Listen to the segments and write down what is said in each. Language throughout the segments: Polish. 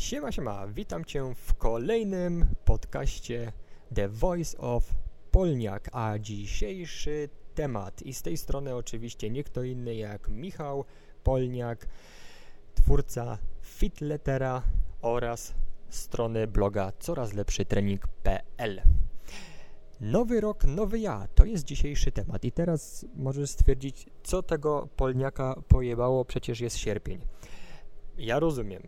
Siema, siema, witam Cię w kolejnym podcaście The Voice of Polniak, a dzisiejszy temat. I z tej strony oczywiście nie kto inny jak Michał Polniak, twórca Fitlettera oraz strony bloga corazlepszytrening.pl. Nowy rok, nowy ja, to jest dzisiejszy temat. I teraz możesz stwierdzić, co tego Polniaka pojebało, przecież jest sierpień. Ja rozumiem,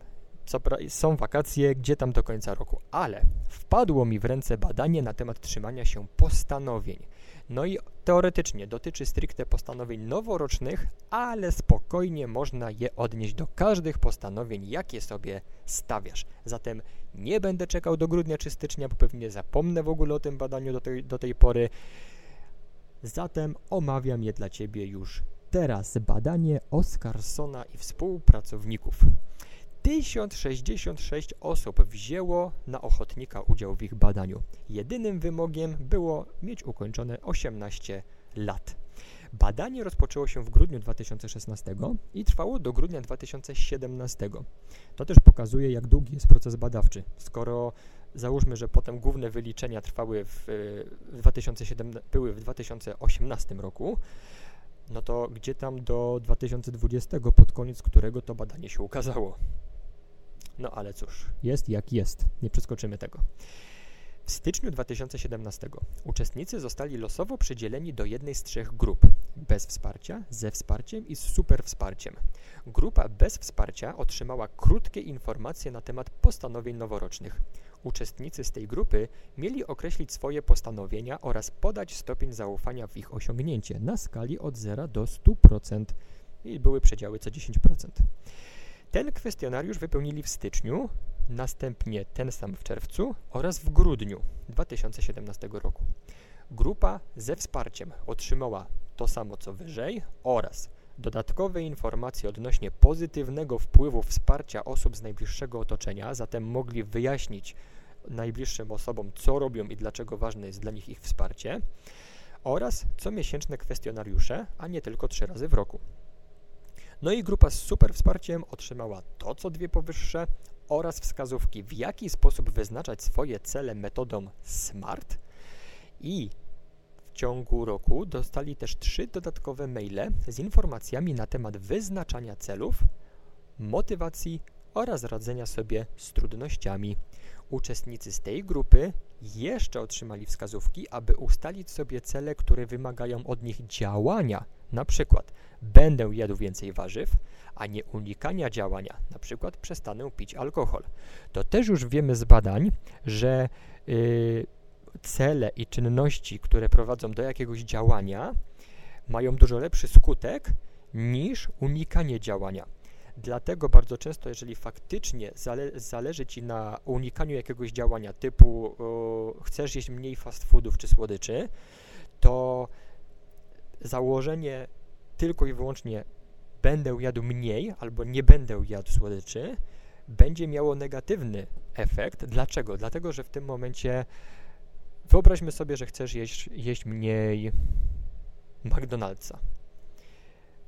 co są wakacje, gdzie tam do końca roku, ale wpadło mi w ręce badanie na temat trzymania się postanowień. No i teoretycznie dotyczy stricte postanowień noworocznych, ale spokojnie można je odnieść do każdych postanowień, jakie sobie stawiasz. Zatem nie będę czekał do grudnia czy stycznia, bo pewnie zapomnę w ogóle o tym badaniu do tej, do tej pory. Zatem omawiam je dla Ciebie już teraz. Badanie Oskarsona i współpracowników. 1066 osób wzięło na ochotnika udział w ich badaniu. Jedynym wymogiem było mieć ukończone 18 lat. Badanie rozpoczęło się w grudniu 2016 i trwało do grudnia 2017. To też pokazuje, jak długi jest proces badawczy. Skoro załóżmy, że potem główne wyliczenia trwały w, w 2007, były w 2018 roku, no to gdzie tam do 2020, pod koniec którego to badanie się ukazało? No ale cóż, jest jak jest, nie przeskoczymy tego. W styczniu 2017 uczestnicy zostali losowo przydzieleni do jednej z trzech grup: bez wsparcia, ze wsparciem i z super wsparciem. Grupa bez wsparcia otrzymała krótkie informacje na temat postanowień noworocznych. Uczestnicy z tej grupy mieli określić swoje postanowienia oraz podać stopień zaufania w ich osiągnięcie na skali od 0 do 100% i były przedziały co 10%. Ten kwestionariusz wypełnili w styczniu, następnie ten sam w czerwcu oraz w grudniu 2017 roku. Grupa ze wsparciem otrzymała to samo co wyżej oraz dodatkowe informacje odnośnie pozytywnego wpływu wsparcia osób z najbliższego otoczenia, zatem mogli wyjaśnić najbliższym osobom, co robią i dlaczego ważne jest dla nich ich wsparcie, oraz comiesięczne kwestionariusze, a nie tylko trzy razy w roku. No i grupa z super wsparciem otrzymała to, co dwie powyższe oraz wskazówki, w jaki sposób wyznaczać swoje cele metodą SMART. I w ciągu roku dostali też trzy dodatkowe maile z informacjami na temat wyznaczania celów, motywacji oraz radzenia sobie z trudnościami. Uczestnicy z tej grupy jeszcze otrzymali wskazówki, aby ustalić sobie cele, które wymagają od nich działania. Na przykład będę jadł więcej warzyw, a nie unikania działania, na przykład przestanę pić alkohol. To też już wiemy z badań, że yy, cele i czynności, które prowadzą do jakiegoś działania, mają dużo lepszy skutek niż unikanie działania. Dlatego bardzo często, jeżeli faktycznie zale zależy Ci na unikaniu jakiegoś działania typu chcesz jeść mniej fast foodów czy słodyczy, to założenie tylko i wyłącznie będę jadł mniej albo nie będę jadł słodyczy będzie miało negatywny efekt. Dlaczego? Dlatego, że w tym momencie wyobraźmy sobie, że chcesz jeść, jeść mniej McDonald'sa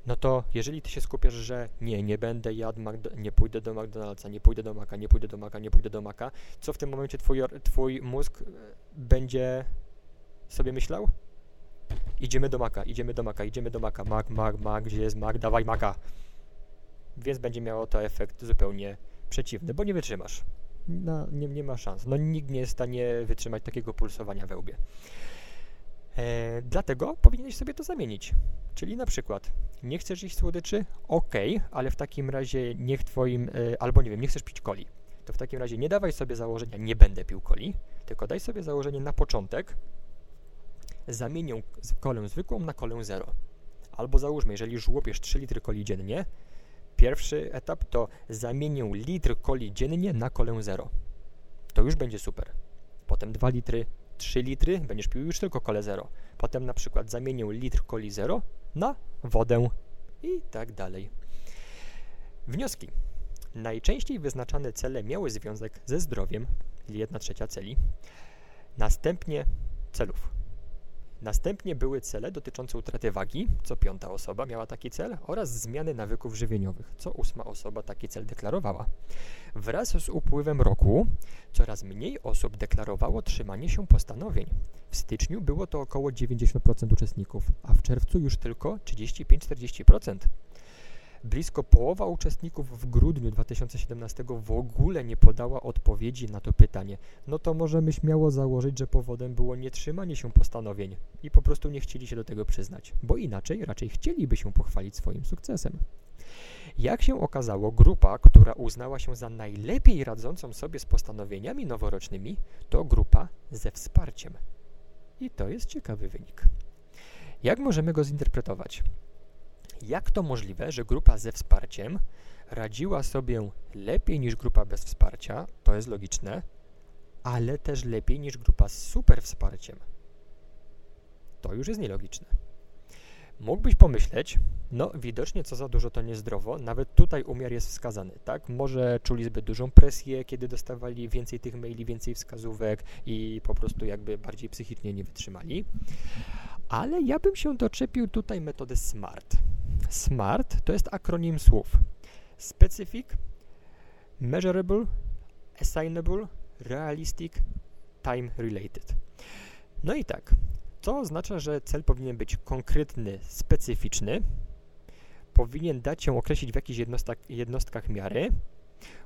no to jeżeli ty się skupiasz, że nie, nie będę jadł, nie pójdę do McDonald'sa, nie pójdę do Maka, nie pójdę do Maka, nie pójdę do Maka, co w tym momencie twój, twój mózg e, będzie sobie myślał? Idziemy do Maka, idziemy do Maka, idziemy do Maka, Mak, Mak, Mak, gdzie jest Mak, dawaj Maka. Więc będzie miało to efekt zupełnie przeciwny, bo nie wytrzymasz. No, nie, nie ma szans. No nikt nie jest w stanie wytrzymać takiego pulsowania we łbie. E, dlatego powinieneś sobie to zamienić. Czyli na przykład nie chcesz iść słodyczy? Ok, ale w takim razie niech twoim, e, albo nie wiem, nie chcesz pić coli. To w takim razie nie dawaj sobie założenia, nie będę pił coli, tylko daj sobie założenie na początek, zamienię kolę zwykłą na kolę zero. Albo załóżmy, jeżeli już łopiesz 3 litry coli dziennie, pierwszy etap to zamienię litr coli dziennie na kolę zero. To już będzie super. Potem 2 litry, 3 litry, będziesz pił już tylko kole zero. Potem na przykład zamienił litr coli zero na wodę i tak dalej. Wnioski. Najczęściej wyznaczane cele miały związek ze zdrowiem, 1 trzecia celi. Następnie celów. Następnie były cele dotyczące utraty wagi, co piąta osoba miała taki cel, oraz zmiany nawyków żywieniowych, co ósma osoba taki cel deklarowała. Wraz z upływem roku coraz mniej osób deklarowało trzymanie się postanowień. W styczniu było to około 90% uczestników, a w czerwcu już tylko 35-40%. Blisko połowa uczestników w grudniu 2017 w ogóle nie podała odpowiedzi na to pytanie. No to możemy śmiało założyć, że powodem było nietrzymanie się postanowień i po prostu nie chcieli się do tego przyznać, bo inaczej raczej chcieliby się pochwalić swoim sukcesem. Jak się okazało, grupa, która uznała się za najlepiej radzącą sobie z postanowieniami noworocznymi, to grupa ze wsparciem. I to jest ciekawy wynik. Jak możemy go zinterpretować? Jak to możliwe, że grupa ze wsparciem radziła sobie lepiej niż grupa bez wsparcia? To jest logiczne, ale też lepiej niż grupa z super wsparciem. To już jest nielogiczne. Mógłbyś pomyśleć, no widocznie co za dużo to niezdrowo, nawet tutaj umiar jest wskazany, tak? Może czuli zbyt dużą presję, kiedy dostawali więcej tych maili, więcej wskazówek i po prostu jakby bardziej psychicznie nie wytrzymali. Ale ja bym się doczepił tutaj metody SMART. SMART to jest akronim słów Specific, Measurable, Assignable, Realistic, Time Related. No i tak, to oznacza, że cel powinien być konkretny, specyficzny, powinien dać się określić w jakichś jednostkach, jednostkach miary,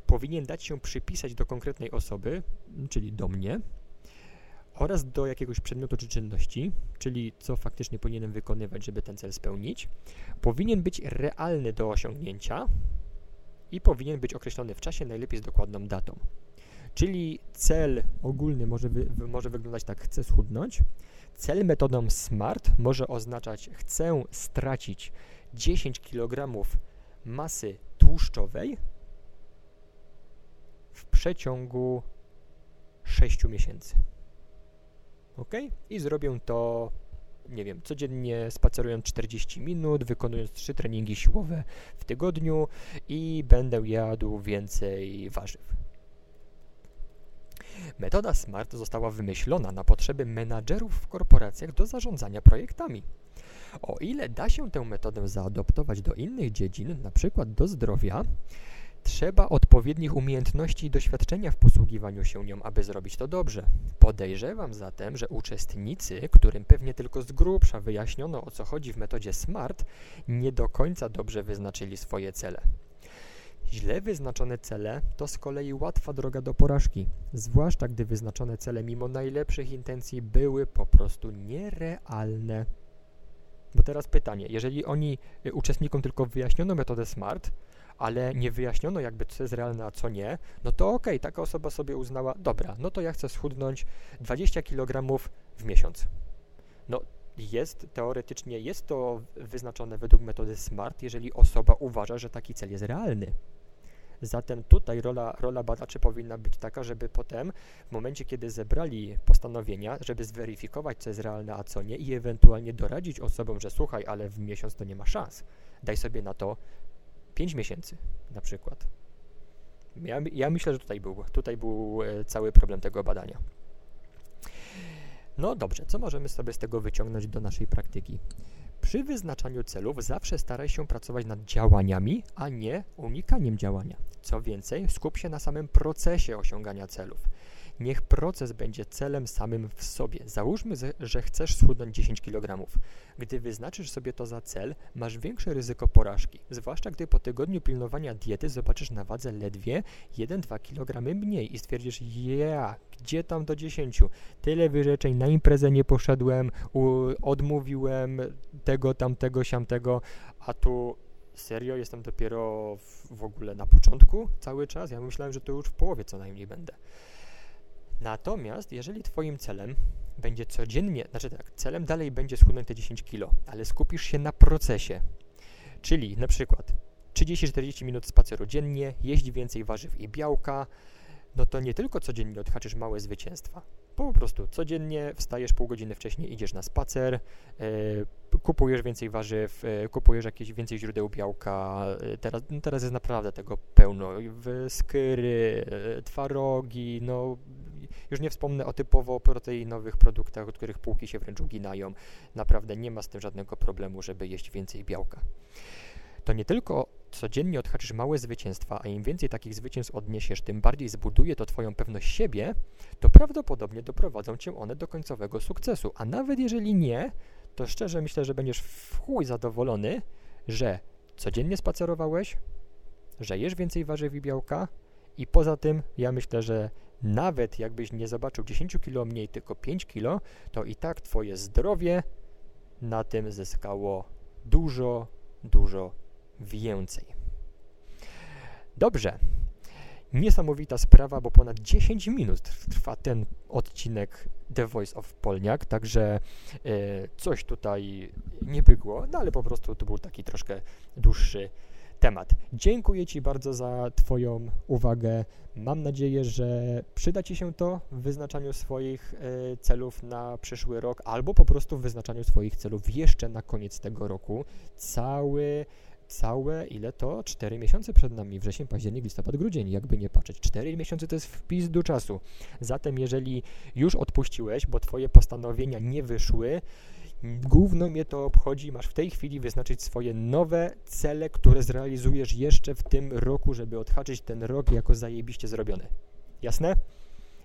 powinien dać się przypisać do konkretnej osoby, czyli do mnie, oraz do jakiegoś przedmiotu czy czynności, czyli co faktycznie powinienem wykonywać, żeby ten cel spełnić, powinien być realny do osiągnięcia i powinien być określony w czasie, najlepiej z dokładną datą. Czyli cel ogólny może, wy, może wyglądać tak, chcę schudnąć. Cel metodą SMART może oznaczać chcę stracić 10 kg masy tłuszczowej w przeciągu 6 miesięcy ok? I zrobię to, nie wiem, codziennie spacerując 40 minut, wykonując 3 treningi siłowe w tygodniu i będę jadł więcej warzyw. Metoda SMART została wymyślona na potrzeby menadżerów w korporacjach do zarządzania projektami. O ile da się tę metodę zaadoptować do innych dziedzin, np. do zdrowia, Trzeba odpowiednich umiejętności i doświadczenia w posługiwaniu się nią, aby zrobić to dobrze. Podejrzewam zatem, że uczestnicy, którym pewnie tylko z grubsza wyjaśniono o co chodzi w metodzie SMART, nie do końca dobrze wyznaczyli swoje cele. Źle wyznaczone cele to z kolei łatwa droga do porażki, zwłaszcza gdy wyznaczone cele mimo najlepszych intencji były po prostu nierealne. Bo teraz pytanie, jeżeli oni y, uczestnikom tylko wyjaśniono metodę SMART, ale nie wyjaśniono jakby co jest realne, a co nie, no to okej, okay, taka osoba sobie uznała, dobra, no to ja chcę schudnąć 20 kg w miesiąc. No jest, teoretycznie jest to wyznaczone według metody SMART, jeżeli osoba uważa, że taki cel jest realny. Zatem tutaj rola, rola badaczy powinna być taka, żeby potem, w momencie kiedy zebrali postanowienia, żeby zweryfikować, co jest realne, a co nie i ewentualnie doradzić osobom, że słuchaj, ale w miesiąc to nie ma szans. Daj sobie na to 5 miesięcy na przykład. Ja, ja myślę, że tutaj był, tutaj był e, cały problem tego badania. No dobrze, co możemy sobie z tego wyciągnąć do naszej praktyki? Przy wyznaczaniu celów zawsze staraj się pracować nad działaniami, a nie unikaniem działania. Co więcej, skup się na samym procesie osiągania celów. Niech proces będzie celem samym w sobie. Załóżmy, że chcesz schudnąć 10 kg. Gdy wyznaczysz sobie to za cel, masz większe ryzyko porażki, zwłaszcza gdy po tygodniu pilnowania diety zobaczysz na wadze ledwie 1-2 kg mniej i stwierdzisz, ja, gdzie tam do 10? Tyle wyrzeczeń, na imprezę nie poszedłem, odmówiłem tego, tamtego, siamtego, a tu serio, jestem dopiero w, w ogóle na początku cały czas. Ja myślałem, że to już w połowie co najmniej będę. Natomiast jeżeli Twoim celem będzie codziennie, znaczy tak, celem dalej będzie schudnąć te 10 kg, ale skupisz się na procesie, czyli na przykład 30-40 minut spaceru dziennie, jeść więcej warzyw i białka, no to nie tylko codziennie odhaczysz małe zwycięstwa. Po prostu codziennie wstajesz pół godziny wcześniej, idziesz na spacer, yy, kupujesz więcej warzyw, yy, kupujesz jakieś więcej źródeł białka. Yy, teraz, no teraz jest naprawdę tego pełno. Skyry, twarogi, no już nie wspomnę o typowo proteinowych produktach, od których półki się wręcz uginają. Naprawdę nie ma z tym żadnego problemu, żeby jeść więcej białka. To nie tylko codziennie odhaczysz małe zwycięstwa, a im więcej takich zwycięstw odniesiesz, tym bardziej zbuduje to Twoją pewność siebie, to prawdopodobnie doprowadzą Cię one do końcowego sukcesu. A nawet jeżeli nie, to szczerze myślę, że będziesz w chuj zadowolony, że codziennie spacerowałeś, że jesz więcej warzyw i białka i poza tym ja myślę, że nawet jakbyś nie zobaczył 10 kilo mniej, tylko 5 kilo, to i tak Twoje zdrowie na tym zyskało dużo, dużo więcej. Dobrze. Niesamowita sprawa, bo ponad 10 minut trwa ten odcinek The Voice of Polniak, także e, coś tutaj nie bygło, no ale po prostu to był taki troszkę dłuższy temat. Dziękuję Ci bardzo za Twoją uwagę. Mam nadzieję, że przyda Ci się to w wyznaczaniu swoich e, celów na przyszły rok, albo po prostu w wyznaczaniu swoich celów jeszcze na koniec tego roku. Cały całe, ile to? 4 miesiące przed nami, wrzesień, październik, listopad, grudzień, jakby nie patrzeć. 4 miesiące to jest wpis do czasu. Zatem jeżeli już odpuściłeś, bo twoje postanowienia nie wyszły, Gówno mnie to obchodzi, masz w tej chwili wyznaczyć swoje nowe cele, które zrealizujesz jeszcze w tym roku, żeby odhaczyć ten rok jako zajebiście zrobiony. Jasne?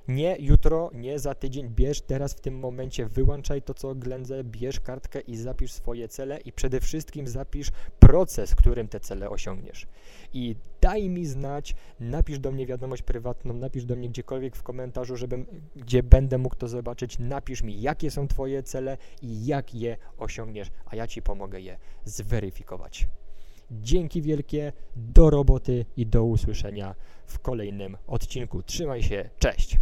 Nie jutro, nie za tydzień, bierz teraz w tym momencie, wyłączaj to, co ględzę, bierz kartkę i zapisz swoje cele i przede wszystkim zapisz proces, którym te cele osiągniesz. I daj mi znać, napisz do mnie wiadomość prywatną, napisz do mnie gdziekolwiek w komentarzu, żebym, gdzie będę mógł to zobaczyć, napisz mi, jakie są Twoje cele i jak je osiągniesz, a ja Ci pomogę je zweryfikować. Dzięki wielkie, do roboty i do usłyszenia w kolejnym odcinku. Trzymaj się, cześć!